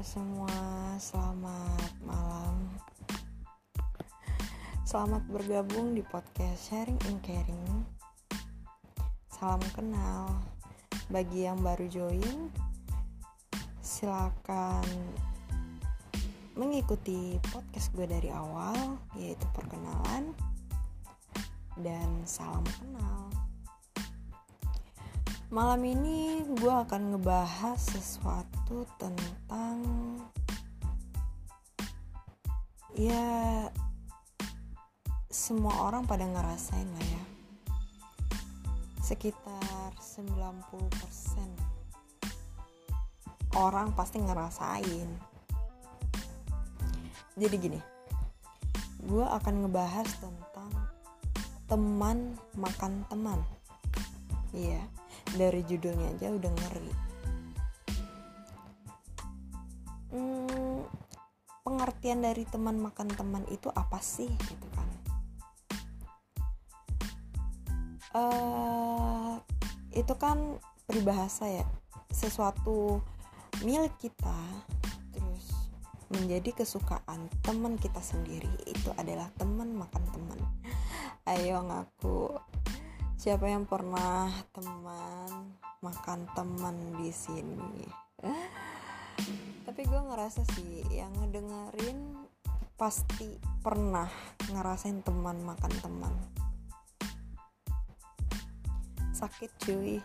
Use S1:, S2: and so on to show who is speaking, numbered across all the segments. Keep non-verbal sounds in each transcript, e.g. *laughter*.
S1: semua, selamat malam. Selamat bergabung di podcast Sharing and Caring. Salam kenal. Bagi yang baru join, silakan mengikuti podcast gue dari awal, yaitu perkenalan dan salam kenal. Malam ini gue akan ngebahas sesuatu tentang ya semua orang pada ngerasain lah ya. Sekitar 90% orang pasti ngerasain. Jadi gini gue akan ngebahas tentang teman makan teman. Iya dari judulnya aja udah ngeri hmm, pengertian dari teman makan teman itu apa sih gitu kan? Uh, itu kan peribahasa ya. Sesuatu milik kita terus menjadi kesukaan teman kita sendiri itu adalah teman makan teman. Ayo ngaku siapa yang pernah teman makan teman di sini tapi gue ngerasa sih yang ngedengerin pasti pernah ngerasain teman makan teman. Sakit cuy.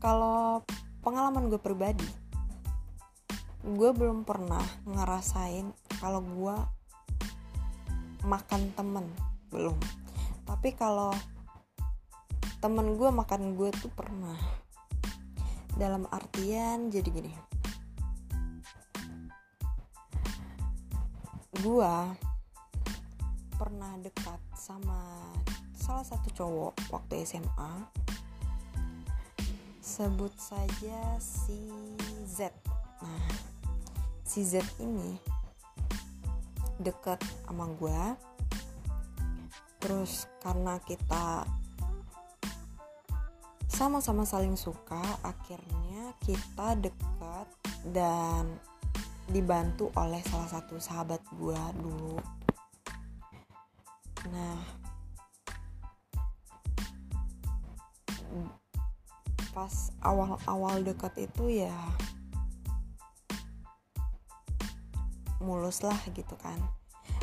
S1: Kalau pengalaman gue pribadi gue belum pernah ngerasain kalau gue makan temen belum. Tapi kalau temen gue makan gue tuh pernah. Dalam artian jadi gini gue pernah dekat sama salah satu cowok waktu SMA sebut saja si Z. Nah si Z ini dekat sama gue terus karena kita sama-sama saling suka akhirnya kita dekat dan dibantu oleh salah satu sahabat gue dulu. Nah pas awal-awal dekat itu ya mulus lah gitu kan.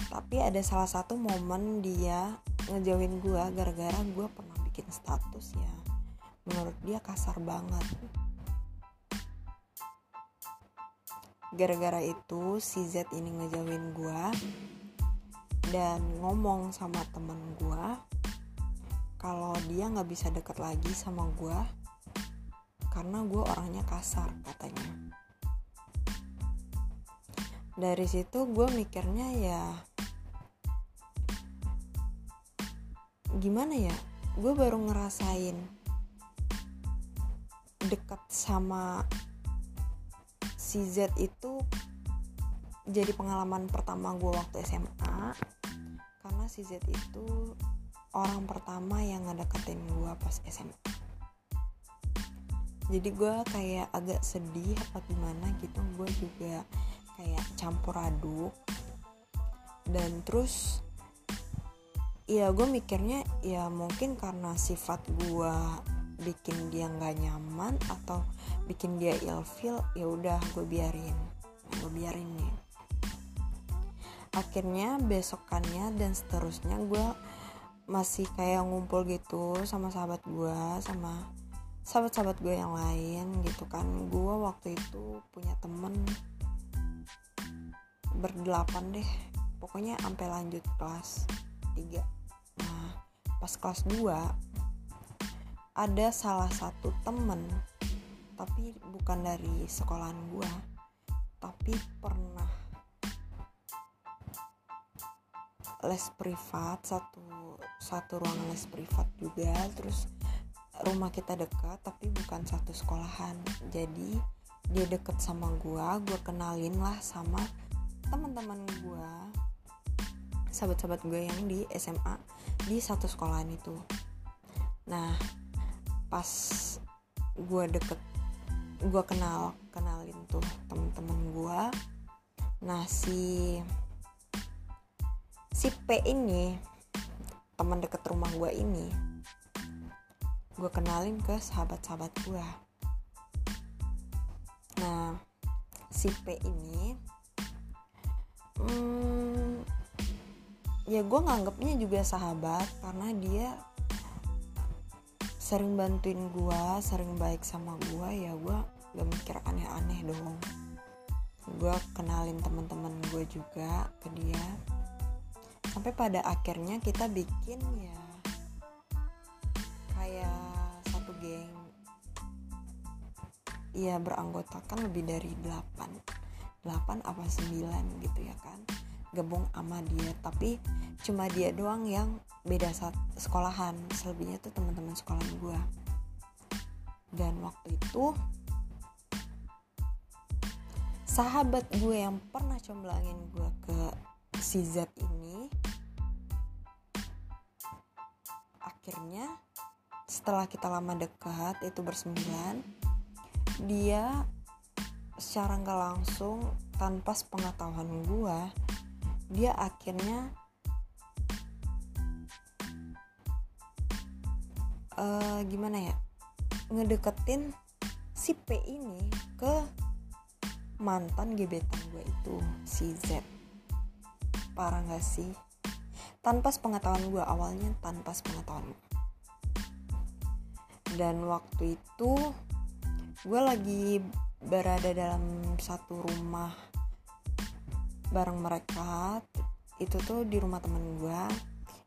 S1: Tapi ada salah satu momen dia ngejauhin gue gara-gara gue pernah bikin status ya. Menurut dia kasar banget gara-gara itu si Z ini ngejauhin gue dan ngomong sama temen gue kalau dia nggak bisa deket lagi sama gue karena gue orangnya kasar katanya. Dari situ gue mikirnya ya gimana ya? Gue baru ngerasain dekat sama si Z itu jadi pengalaman pertama gue waktu SMA karena si Z itu orang pertama yang ngedeketin gue pas SMA jadi gue kayak agak sedih apa gimana gitu gue juga kayak campur aduk. Dan terus ya gue mikirnya ya mungkin karena sifat gue bikin dia nggak nyaman atau bikin dia ilfeel ya udah gue biarin. Gue biarin nih. Akhirnya besokannya dan seterusnya gue masih kayak ngumpul gitu sama sahabat gue sama sahabat-sahabat gue yang lain gitu kan. Gue waktu itu punya temen berdelapan deh pokoknya sampai lanjut kelas 3 nah pas kelas 2 ada salah satu temen tapi bukan dari sekolahan gue tapi pernah les privat satu satu ruangan les privat juga terus rumah kita dekat tapi bukan satu sekolahan. Jadi dia deket sama gue gue kenalin lah sama teman-teman gue sahabat-sahabat gue yang di SMA di satu sekolahan itu. Nah pas gue deket gue kenal kenalin tuh temen-temen gue nah si si P ini teman deket rumah gue ini gue kenalin ke sahabat-sahabat gue nah si P ini hmm, ya gue nganggapnya juga sahabat karena dia sering bantuin gue sering baik sama gue ya gue gak mikir aneh-aneh dong. Gue kenalin teman-teman gue juga ke dia. Sampai pada akhirnya kita bikin ya kayak satu geng. Ya beranggotakan lebih dari 8 8 apa 9 gitu ya kan gabung sama dia tapi cuma dia doang yang beda saat sekolahan selebihnya tuh teman-teman sekolahan gue dan waktu itu sahabat gue yang pernah comblangin gue ke si Z ini akhirnya setelah kita lama dekat itu bersembilan dia secara nggak langsung tanpa sepengetahuan gue dia akhirnya uh, gimana ya ngedeketin si P ini ke mantan gebetan gue itu si Z. Parah gak sih? Tanpa sepengetahuan gue awalnya tanpa sepengetahuan dan waktu itu gue lagi berada dalam satu rumah bareng mereka itu tuh di rumah temen gue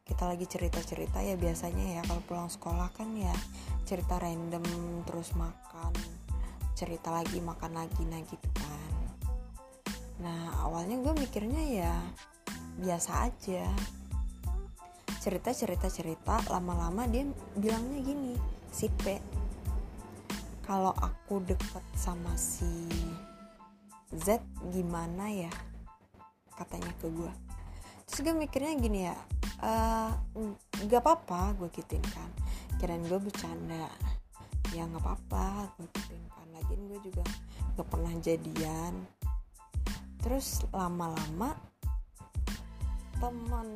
S1: kita lagi cerita-cerita ya biasanya ya kalau pulang sekolah kan ya cerita random terus makan cerita lagi makan lagi nah gitu kan. Nah awalnya gue mikirnya ya biasa aja. Cerita cerita cerita lama-lama dia bilangnya gini si P kalau aku deket sama si Z gimana ya katanya ke gue terus gue mikirnya gini ya uh, gak apa-apa gue gituin kan. Kirain gue bercanda. Ya nggak apa-apa gue gituin kan. Lagi gue juga gak pernah jadian. Terus lama-lama teman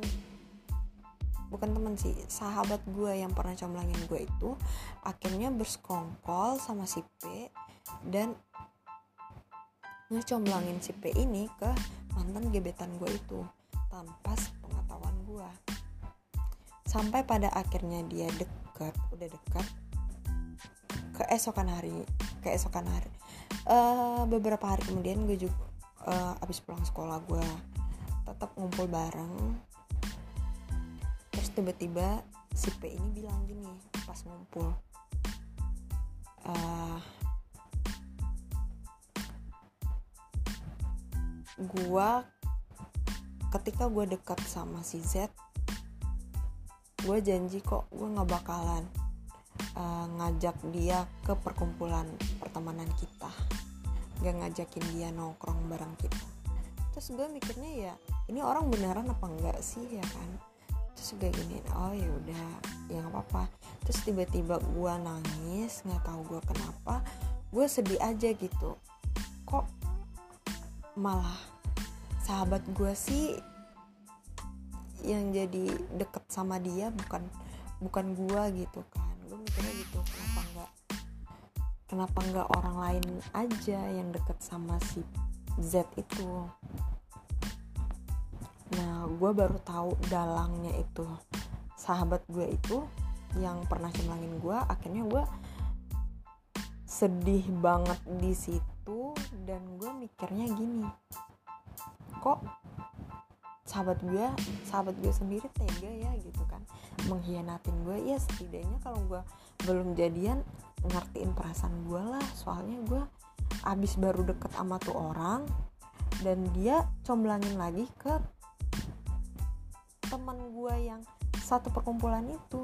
S1: bukan temen sih sahabat gue yang pernah comblangin gue itu akhirnya bersekongkol sama si P dan ngecomblangin si P ini ke mantan gebetan gue itu tanpa pengetahuan gue sampai pada akhirnya dia deket udah deket keesokan hari keesokan hari uh, beberapa hari kemudian gue juga uh, abis pulang sekolah gue tetap ngumpul bareng. Tiba-tiba si P ini bilang gini pas ngumpul uh, gua ketika gue dekat sama si Z gue janji kok gue nggak bakalan uh, ngajak dia ke perkumpulan pertemanan kita. Gak ngajakin dia nongkrong bareng kita. Terus gue mikirnya ya ini orang beneran apa enggak sih ya kan? Terus gue gini oh ya udah ya nggak apa-apa. Terus tiba-tiba gue nangis nggak tahu gue kenapa gue sedih aja gitu malah sahabat gue sih yang jadi deket sama dia bukan bukan gue gitu kan. Gue mikirnya gitu kenapa nggak kenapa nggak orang lain aja yang deket sama si Z itu? Nah gue baru tahu dalangnya itu sahabat gue itu yang pernah cemangin gue akhirnya gue sedih banget di situ dan gue mikirnya gini kok sahabat gue sahabat gue sendiri tega ya? Gitu kan. Mengkhianatin gue ya setidaknya kalau gue belum jadian ngertiin perasaan gue lah. Soalnya gue abis baru deket sama tuh orang dan dia comblangin lagi ke teman gue yang satu perkumpulan itu.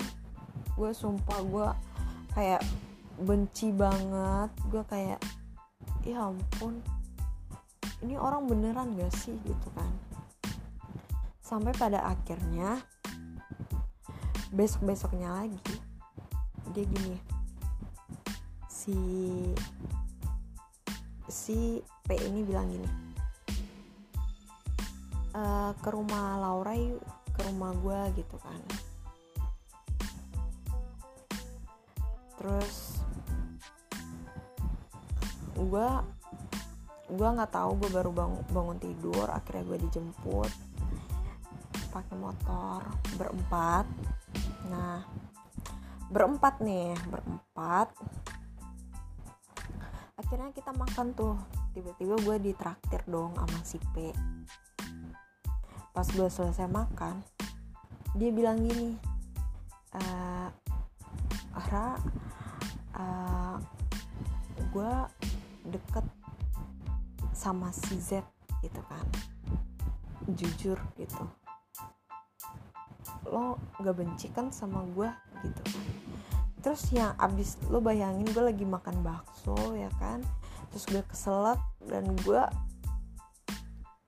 S1: Gue sumpah gue kayak benci banget. Gue kayak ya ampun ini orang beneran gak sih? Gitu kan. Sampai pada akhirnya besok besoknya lagi dia gini si si P ini bilang gini uh, ke rumah Laura yuk ke rumah gue gitu kan. Terus gue gue nggak tahu gue baru bangun, bangun tidur akhirnya gue dijemput pakai motor berempat. Nah berempat nih berempat. Akhirnya kita makan tuh tiba-tiba gue ditraktir dong sama si P. Pas gue selesai makan dia bilang gini e, Ara uh, gue deket sama si Z gitu kan. Jujur gitu. Lo gak benci kan sama gue gitu. Terus yang abis lo bayangin gue lagi makan bakso ya kan? Terus gue keselak dan gue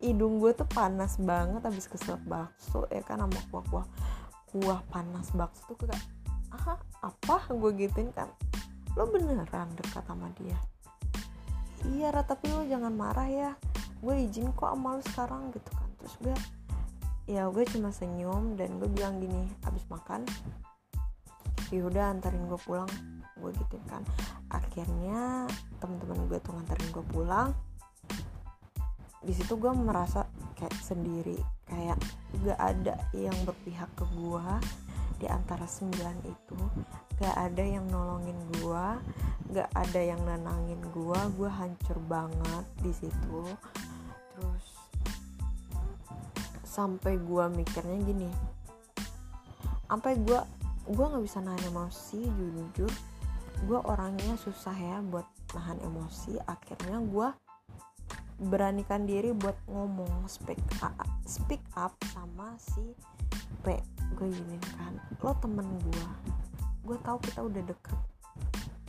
S1: hidung gue tuh panas banget abis keselak bakso ya kan? Sama kuah kuah kuah panas bakso tuh kayak ah apa? Gue gituin kan. Lo beneran dekat sama dia iya Ra, tapi lo jangan marah ya. Gue izin kok sama sekarang gitu kan. Terus gue ya gue cuma senyum dan gue bilang gini abis makan yaudah antarin gue pulang. Gue gitu kan. Akhirnya teman-teman gue tuh nganterin gue pulang. Di situ gue merasa kayak sendiri kayak gak ada yang berpihak ke gue di antara sembilan itu gak ada yang nolongin gue gak ada yang nenangin gue gue hancur banget di situ. Terus sampai gue mikirnya gini sampai gue gue nggak bisa nahan emosi jujur. Gue orangnya susah ya buat nahan emosi. Akhirnya gue beranikan diri buat ngomong speak up, speak up sama si P gue gini kan lo temen gue gue tahu kita udah deket.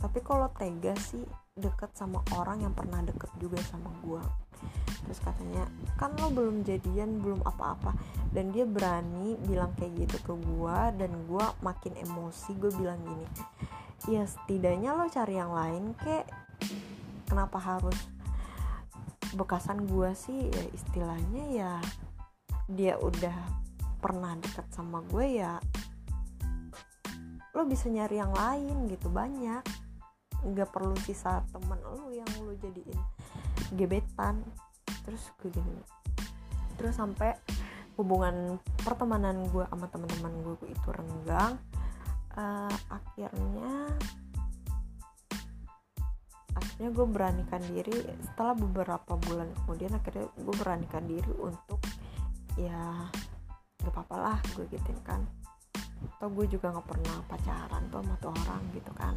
S1: Tapi kalau tega sih deket sama orang yang pernah deket juga sama gue terus katanya kan lo belum jadian belum apa-apa. Dan dia berani bilang kayak gitu ke gue dan gue makin emosi gue bilang gini ya setidaknya lo cari yang lain kek. Kenapa harus bekasan gue sih? Ya istilahnya ya dia udah pernah deket sama gue ya lo bisa nyari yang lain gitu banyak. Nggak perlu sisa temen lo yang lo jadiin gebetan. Terus gue gini terus sampai hubungan pertemanan gue sama teman-teman gue itu renggang uh, akhirnya akhirnya gue beranikan diri. Setelah beberapa bulan kemudian akhirnya gue beranikan diri untuk ya gak apa-apa lah gue gituin kan. Atau gue juga nggak pernah pacaran tuh sama tuh orang gitu kan.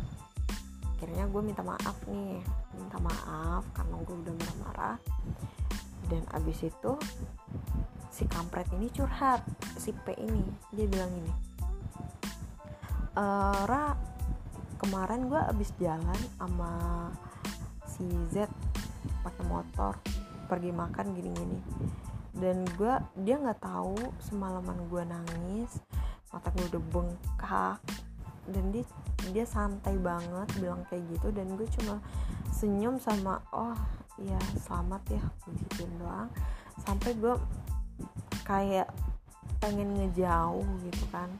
S1: Akhirnya gue minta maaf nih minta maaf karena gue udah marah-marah. Dan abis itu si kampret ini curhat si P ini. Dia bilang ini e, Ra kemarin gue abis jalan sama si Z pakai motor pergi makan gini-gini dan gue dia nggak tahu semalaman gue nangis mata gue udah bengkak dan dia dia santai banget bilang kayak gitu dan gue cuma senyum sama oh ya selamat ya begituin doang. Sampai gue kayak pengen ngejauh gitu kan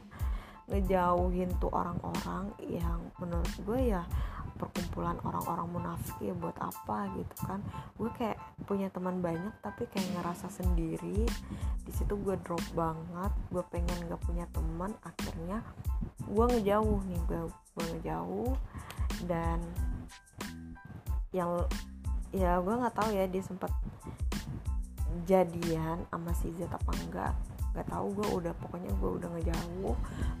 S1: ngejauhin tuh orang-orang yang menurut gue ya perkumpulan orang-orang munafik ya buat apa gitu kan. Gue kayak punya teman banyak tapi kayak ngerasa sendiri. Di situ gue drop banget gue pengen gak punya teman. Akhirnya gue ngejauh nih gue gue ngejauh. Dan yang ya gue nggak tahu ya dia sempat jadian sama si Z apa enggak nggak tahu gue udah pokoknya gue udah ngejauh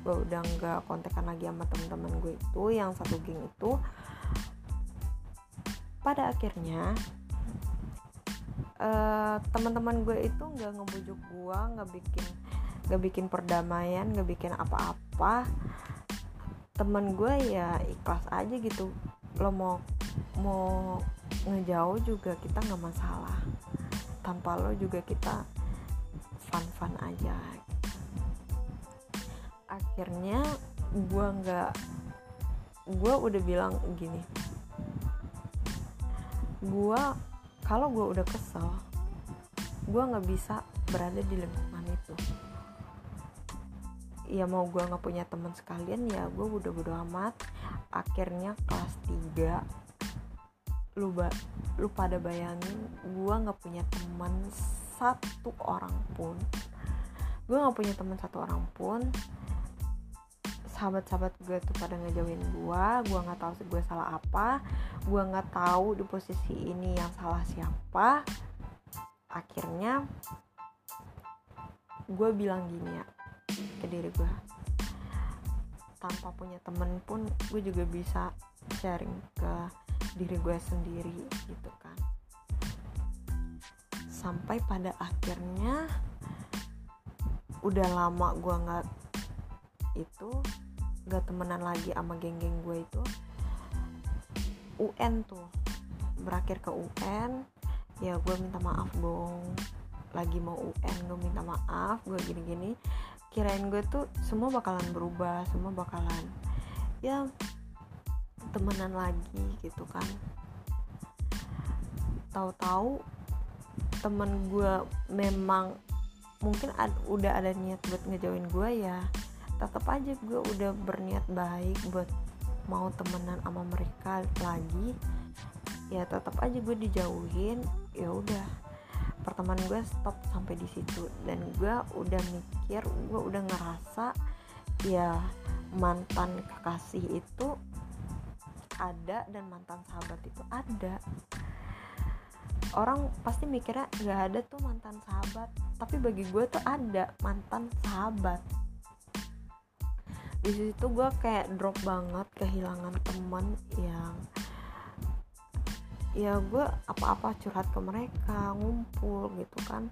S1: gue udah nggak kontekan lagi sama teman-teman gue itu yang satu geng itu. Pada akhirnya uh, teman-teman gue itu nggak ngebujuk gue nggak bikin nggak bikin perdamaian nggak bikin apa-apa. Teman gue ya ikhlas aja gitu. Lo mau mau ngejauh juga kita nggak masalah. Tanpa lo juga kita fun fun aja. Akhirnya gue nggak gue udah bilang gini. Gue kalau gue udah kesel gue nggak bisa berada di lingkungan itu. Ya mau gue nggak punya teman sekalian ya gue udah bodo amat. Akhirnya kelas 3 lu ba lu pada bayangin gue nggak punya teman satu orang pun. Gue nggak punya teman satu orang pun. Sahabat-sahabat gue tuh pada ngejauhin gue gue nggak tahu gue salah apa gue nggak tahu di posisi ini yang salah siapa. Akhirnya gue bilang gini ya ke diri gue tanpa punya temen pun gue juga bisa sharing ke diri gue sendiri gitu kan sampai pada akhirnya udah lama gue nggak itu gak temenan lagi sama geng-geng gue itu. UN tuh berakhir ke UN ya gue minta maaf dong. Lagi mau UN gue minta maaf gue gini-gini. Kirain gue tuh semua bakalan berubah semua bakalan ya temenan lagi gitu kan. Tahu-tahu temen gue memang mungkin ad, udah ada niat buat ngejauhin gue ya tetap aja gue udah berniat baik buat mau temenan sama mereka lagi. Ya tetap aja gue dijauhin ya udah. Pertemanan gue stop sampai di situ. Dan gue udah mikir gue udah ngerasa ya mantan kekasih itu ada dan mantan sahabat itu ada orang pasti mikirnya nggak ada tuh mantan sahabat. Tapi bagi gue tuh ada mantan sahabat. Di situ gue kayak drop banget kehilangan teman yang ya gue apa-apa curhat ke mereka ngumpul gitu kan.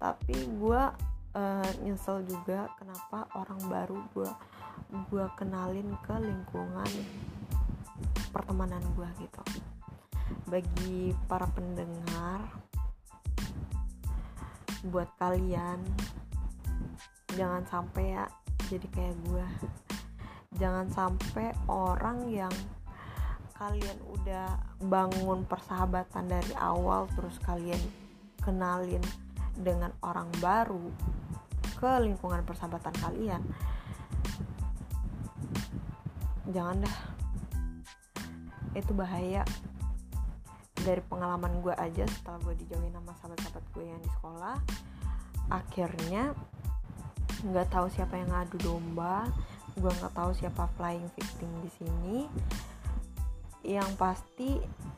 S1: Tapi gue uh, nyesel juga kenapa orang baru gue gue kenalin ke lingkungan pertemanan gue gitu bagi para pendengar buat kalian jangan sampai ya jadi kayak gue jangan sampai orang yang kalian udah bangun persahabatan dari awal terus kalian kenalin dengan orang baru ke lingkungan persahabatan kalian. Jangan dah. Itu bahaya dari pengalaman gue aja setelah gue dijauhin sama sahabat-sahabat gue yang di sekolah. Akhirnya nggak tahu siapa yang ngadu domba gue nggak tahu siapa flying victim di sini. Yang pasti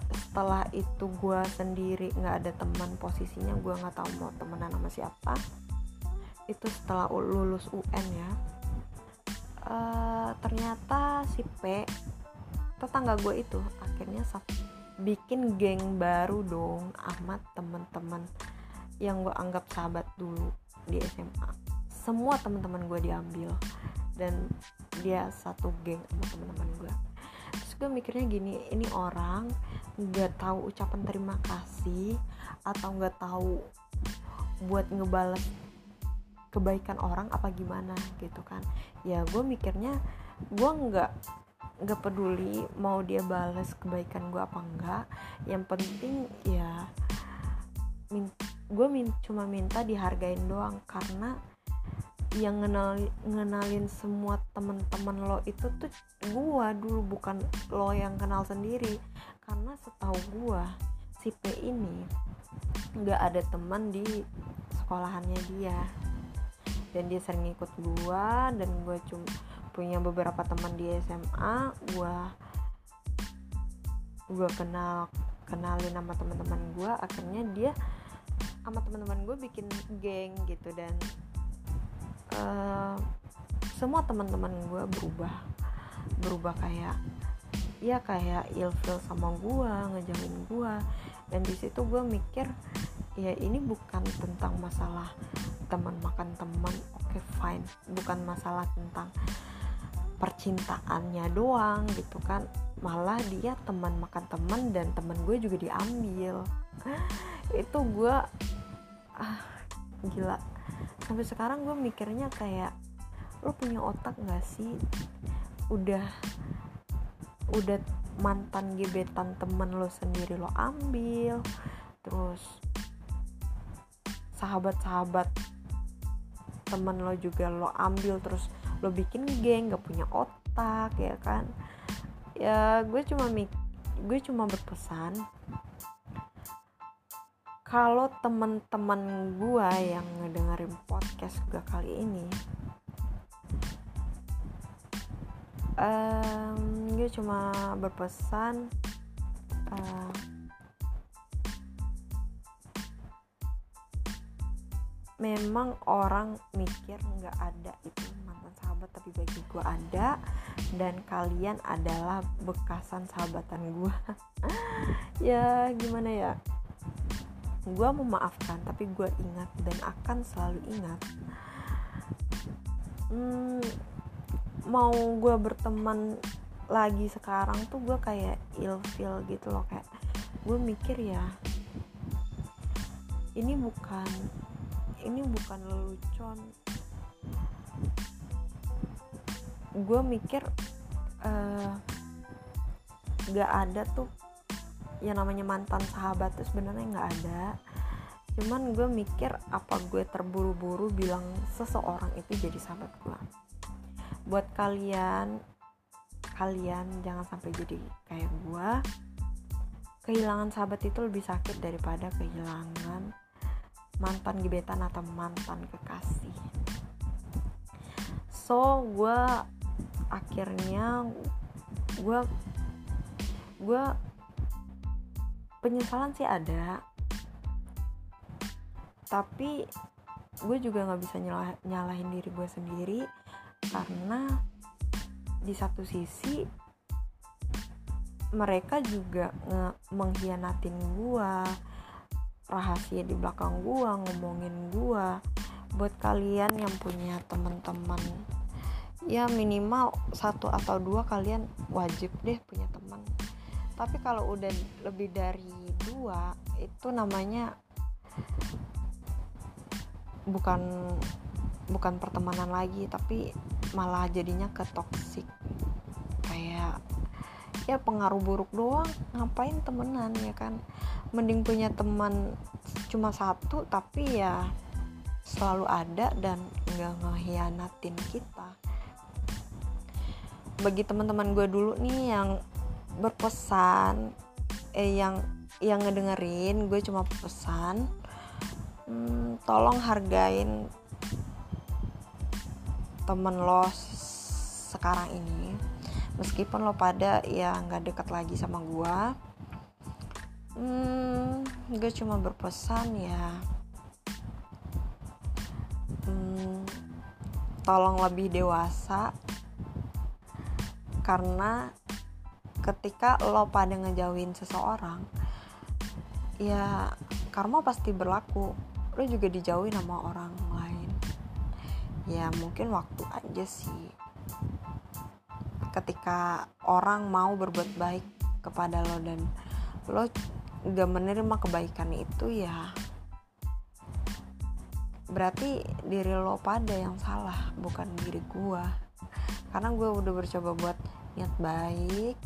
S1: setelah itu gue sendiri nggak ada teman posisinya gue nggak tahu mau temenan sama siapa. Itu setelah lulus UN ya. Uh, ternyata si P tetangga gue itu akhirnya bikin geng baru dong amat teman-teman yang gue anggap sahabat dulu di SMA semua teman-teman gue diambil dan dia satu geng sama teman-teman gue terus gue mikirnya gini ini orang nggak tahu ucapan terima kasih atau nggak tahu buat ngebales kebaikan orang apa gimana gitu kan. Ya gue mikirnya gue nggak nggak peduli mau dia balas kebaikan gue apa enggak yang penting ya min gue min cuma minta dihargain doang. Karena yang ngenal ngenalin semua temen-temen lo itu tuh gua dulu bukan lo yang kenal sendiri. Karena setahu gua si P ini nggak ada teman di sekolahannya dia. Dan dia sering ikut gua dan gua cuma punya beberapa teman di SMA gua gua kenal kenalin sama teman-teman gua akhirnya dia sama teman-teman gue bikin geng gitu dan uh, semua teman-teman gue berubah berubah kayak ya kayak ilfil sama gue ngejauhin gue dan di situ gue mikir ya ini bukan tentang masalah teman makan teman oke okay, fine. Bukan masalah tentang percintaannya doang gitu kan. Malah dia teman makan teman dan teman gue juga diambil. *laughs* Itu gue ah gila. Sampai sekarang gue mikirnya kayak lo punya otak gak sih? Udah udah mantan gebetan temen lo sendiri lo ambil terus sahabat-sahabat temen lo juga lo ambil terus lo bikin geng gak punya otak ya kan? Ya gue cuma gue cuma berpesan kalau teman-teman gue yang ngedengerin podcast gue kali ini um, gue cuma berpesan memang orang mikir nggak ada itu sahabat tapi bagi gue ada dan kalian adalah bekasan sahabatan gue *laughs* ya gimana ya? Gue memaafkan tapi gue ingat dan akan selalu ingat. Hmm, mau gue berteman lagi sekarang tuh gue kayak ilfil gitu loh kayak gue mikir ya ini bukan ini bukan lelucon gue mikir uh, gak ada tuh yang namanya mantan sahabat tuh sebenarnya nggak ada. Cuman gue mikir apa gue terburu-buru bilang seseorang itu jadi sahabat gue buat kalian kalian jangan sampai jadi kayak gue kehilangan sahabat itu lebih sakit daripada kehilangan mantan gebetan atau mantan kekasih. So gue akhirnya gue gue penyesalan sih ada. Tapi gue juga nggak bisa nyalah, nyalahin diri gue sendiri karena di satu sisi mereka juga nge mengkhianatin gue rahasia di belakang gua ngomongin gua. Buat kalian yang punya teman-teman ya minimal satu atau dua kalian wajib deh punya teman. Tapi kalau udah lebih dari dua itu namanya bukan bukan pertemanan lagi tapi malah jadinya ke toxic. Kayak ya pengaruh buruk doang ngapain temenan ya kan? Mending punya teman cuma satu tapi ya selalu ada dan nggak ngehianatin kita bagi teman-teman gue dulu nih yang berpesan eh yang yang ngedengerin gue cuma pesan hmm, tolong hargain temen lo sekarang ini. Meskipun lo pada ya nggak deket lagi sama gue hmm, gue cuma berpesan ya hmm, tolong lebih dewasa karena ketika lo pada ngejauhin seseorang ya karma pasti berlaku. Lo juga dijauhin sama orang lain. Ya mungkin waktu aja sih. Ketika orang mau berbuat baik kepada lo dan lo gak menerima kebaikan itu ya berarti diri lo pada yang salah bukan diri gue karena gue udah bercoba buat niat baik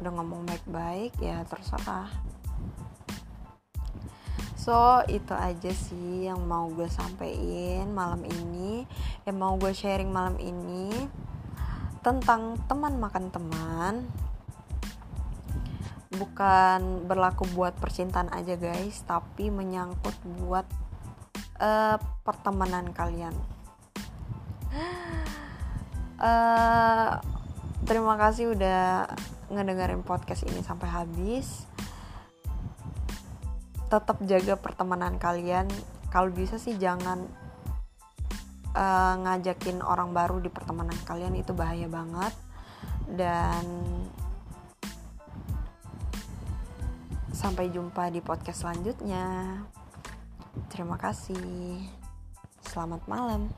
S1: udah ngomong baik-baik ya terserah. So itu aja sih yang mau gue sampein malam ini. Yang mau gue sharing malam ini tentang teman makan teman. Bukan berlaku buat percintaan aja guys tapi menyangkut buat uh, pertemanan kalian *gasps* uh, terima kasih udah ngedengerin podcast ini sampai habis tetap jaga pertemanan kalian kalau bisa sih jangan uh, ngajakin orang baru di pertemanan kalian itu bahaya banget dan Sampai jumpa di podcast selanjutnya. Terima kasih. Selamat malam.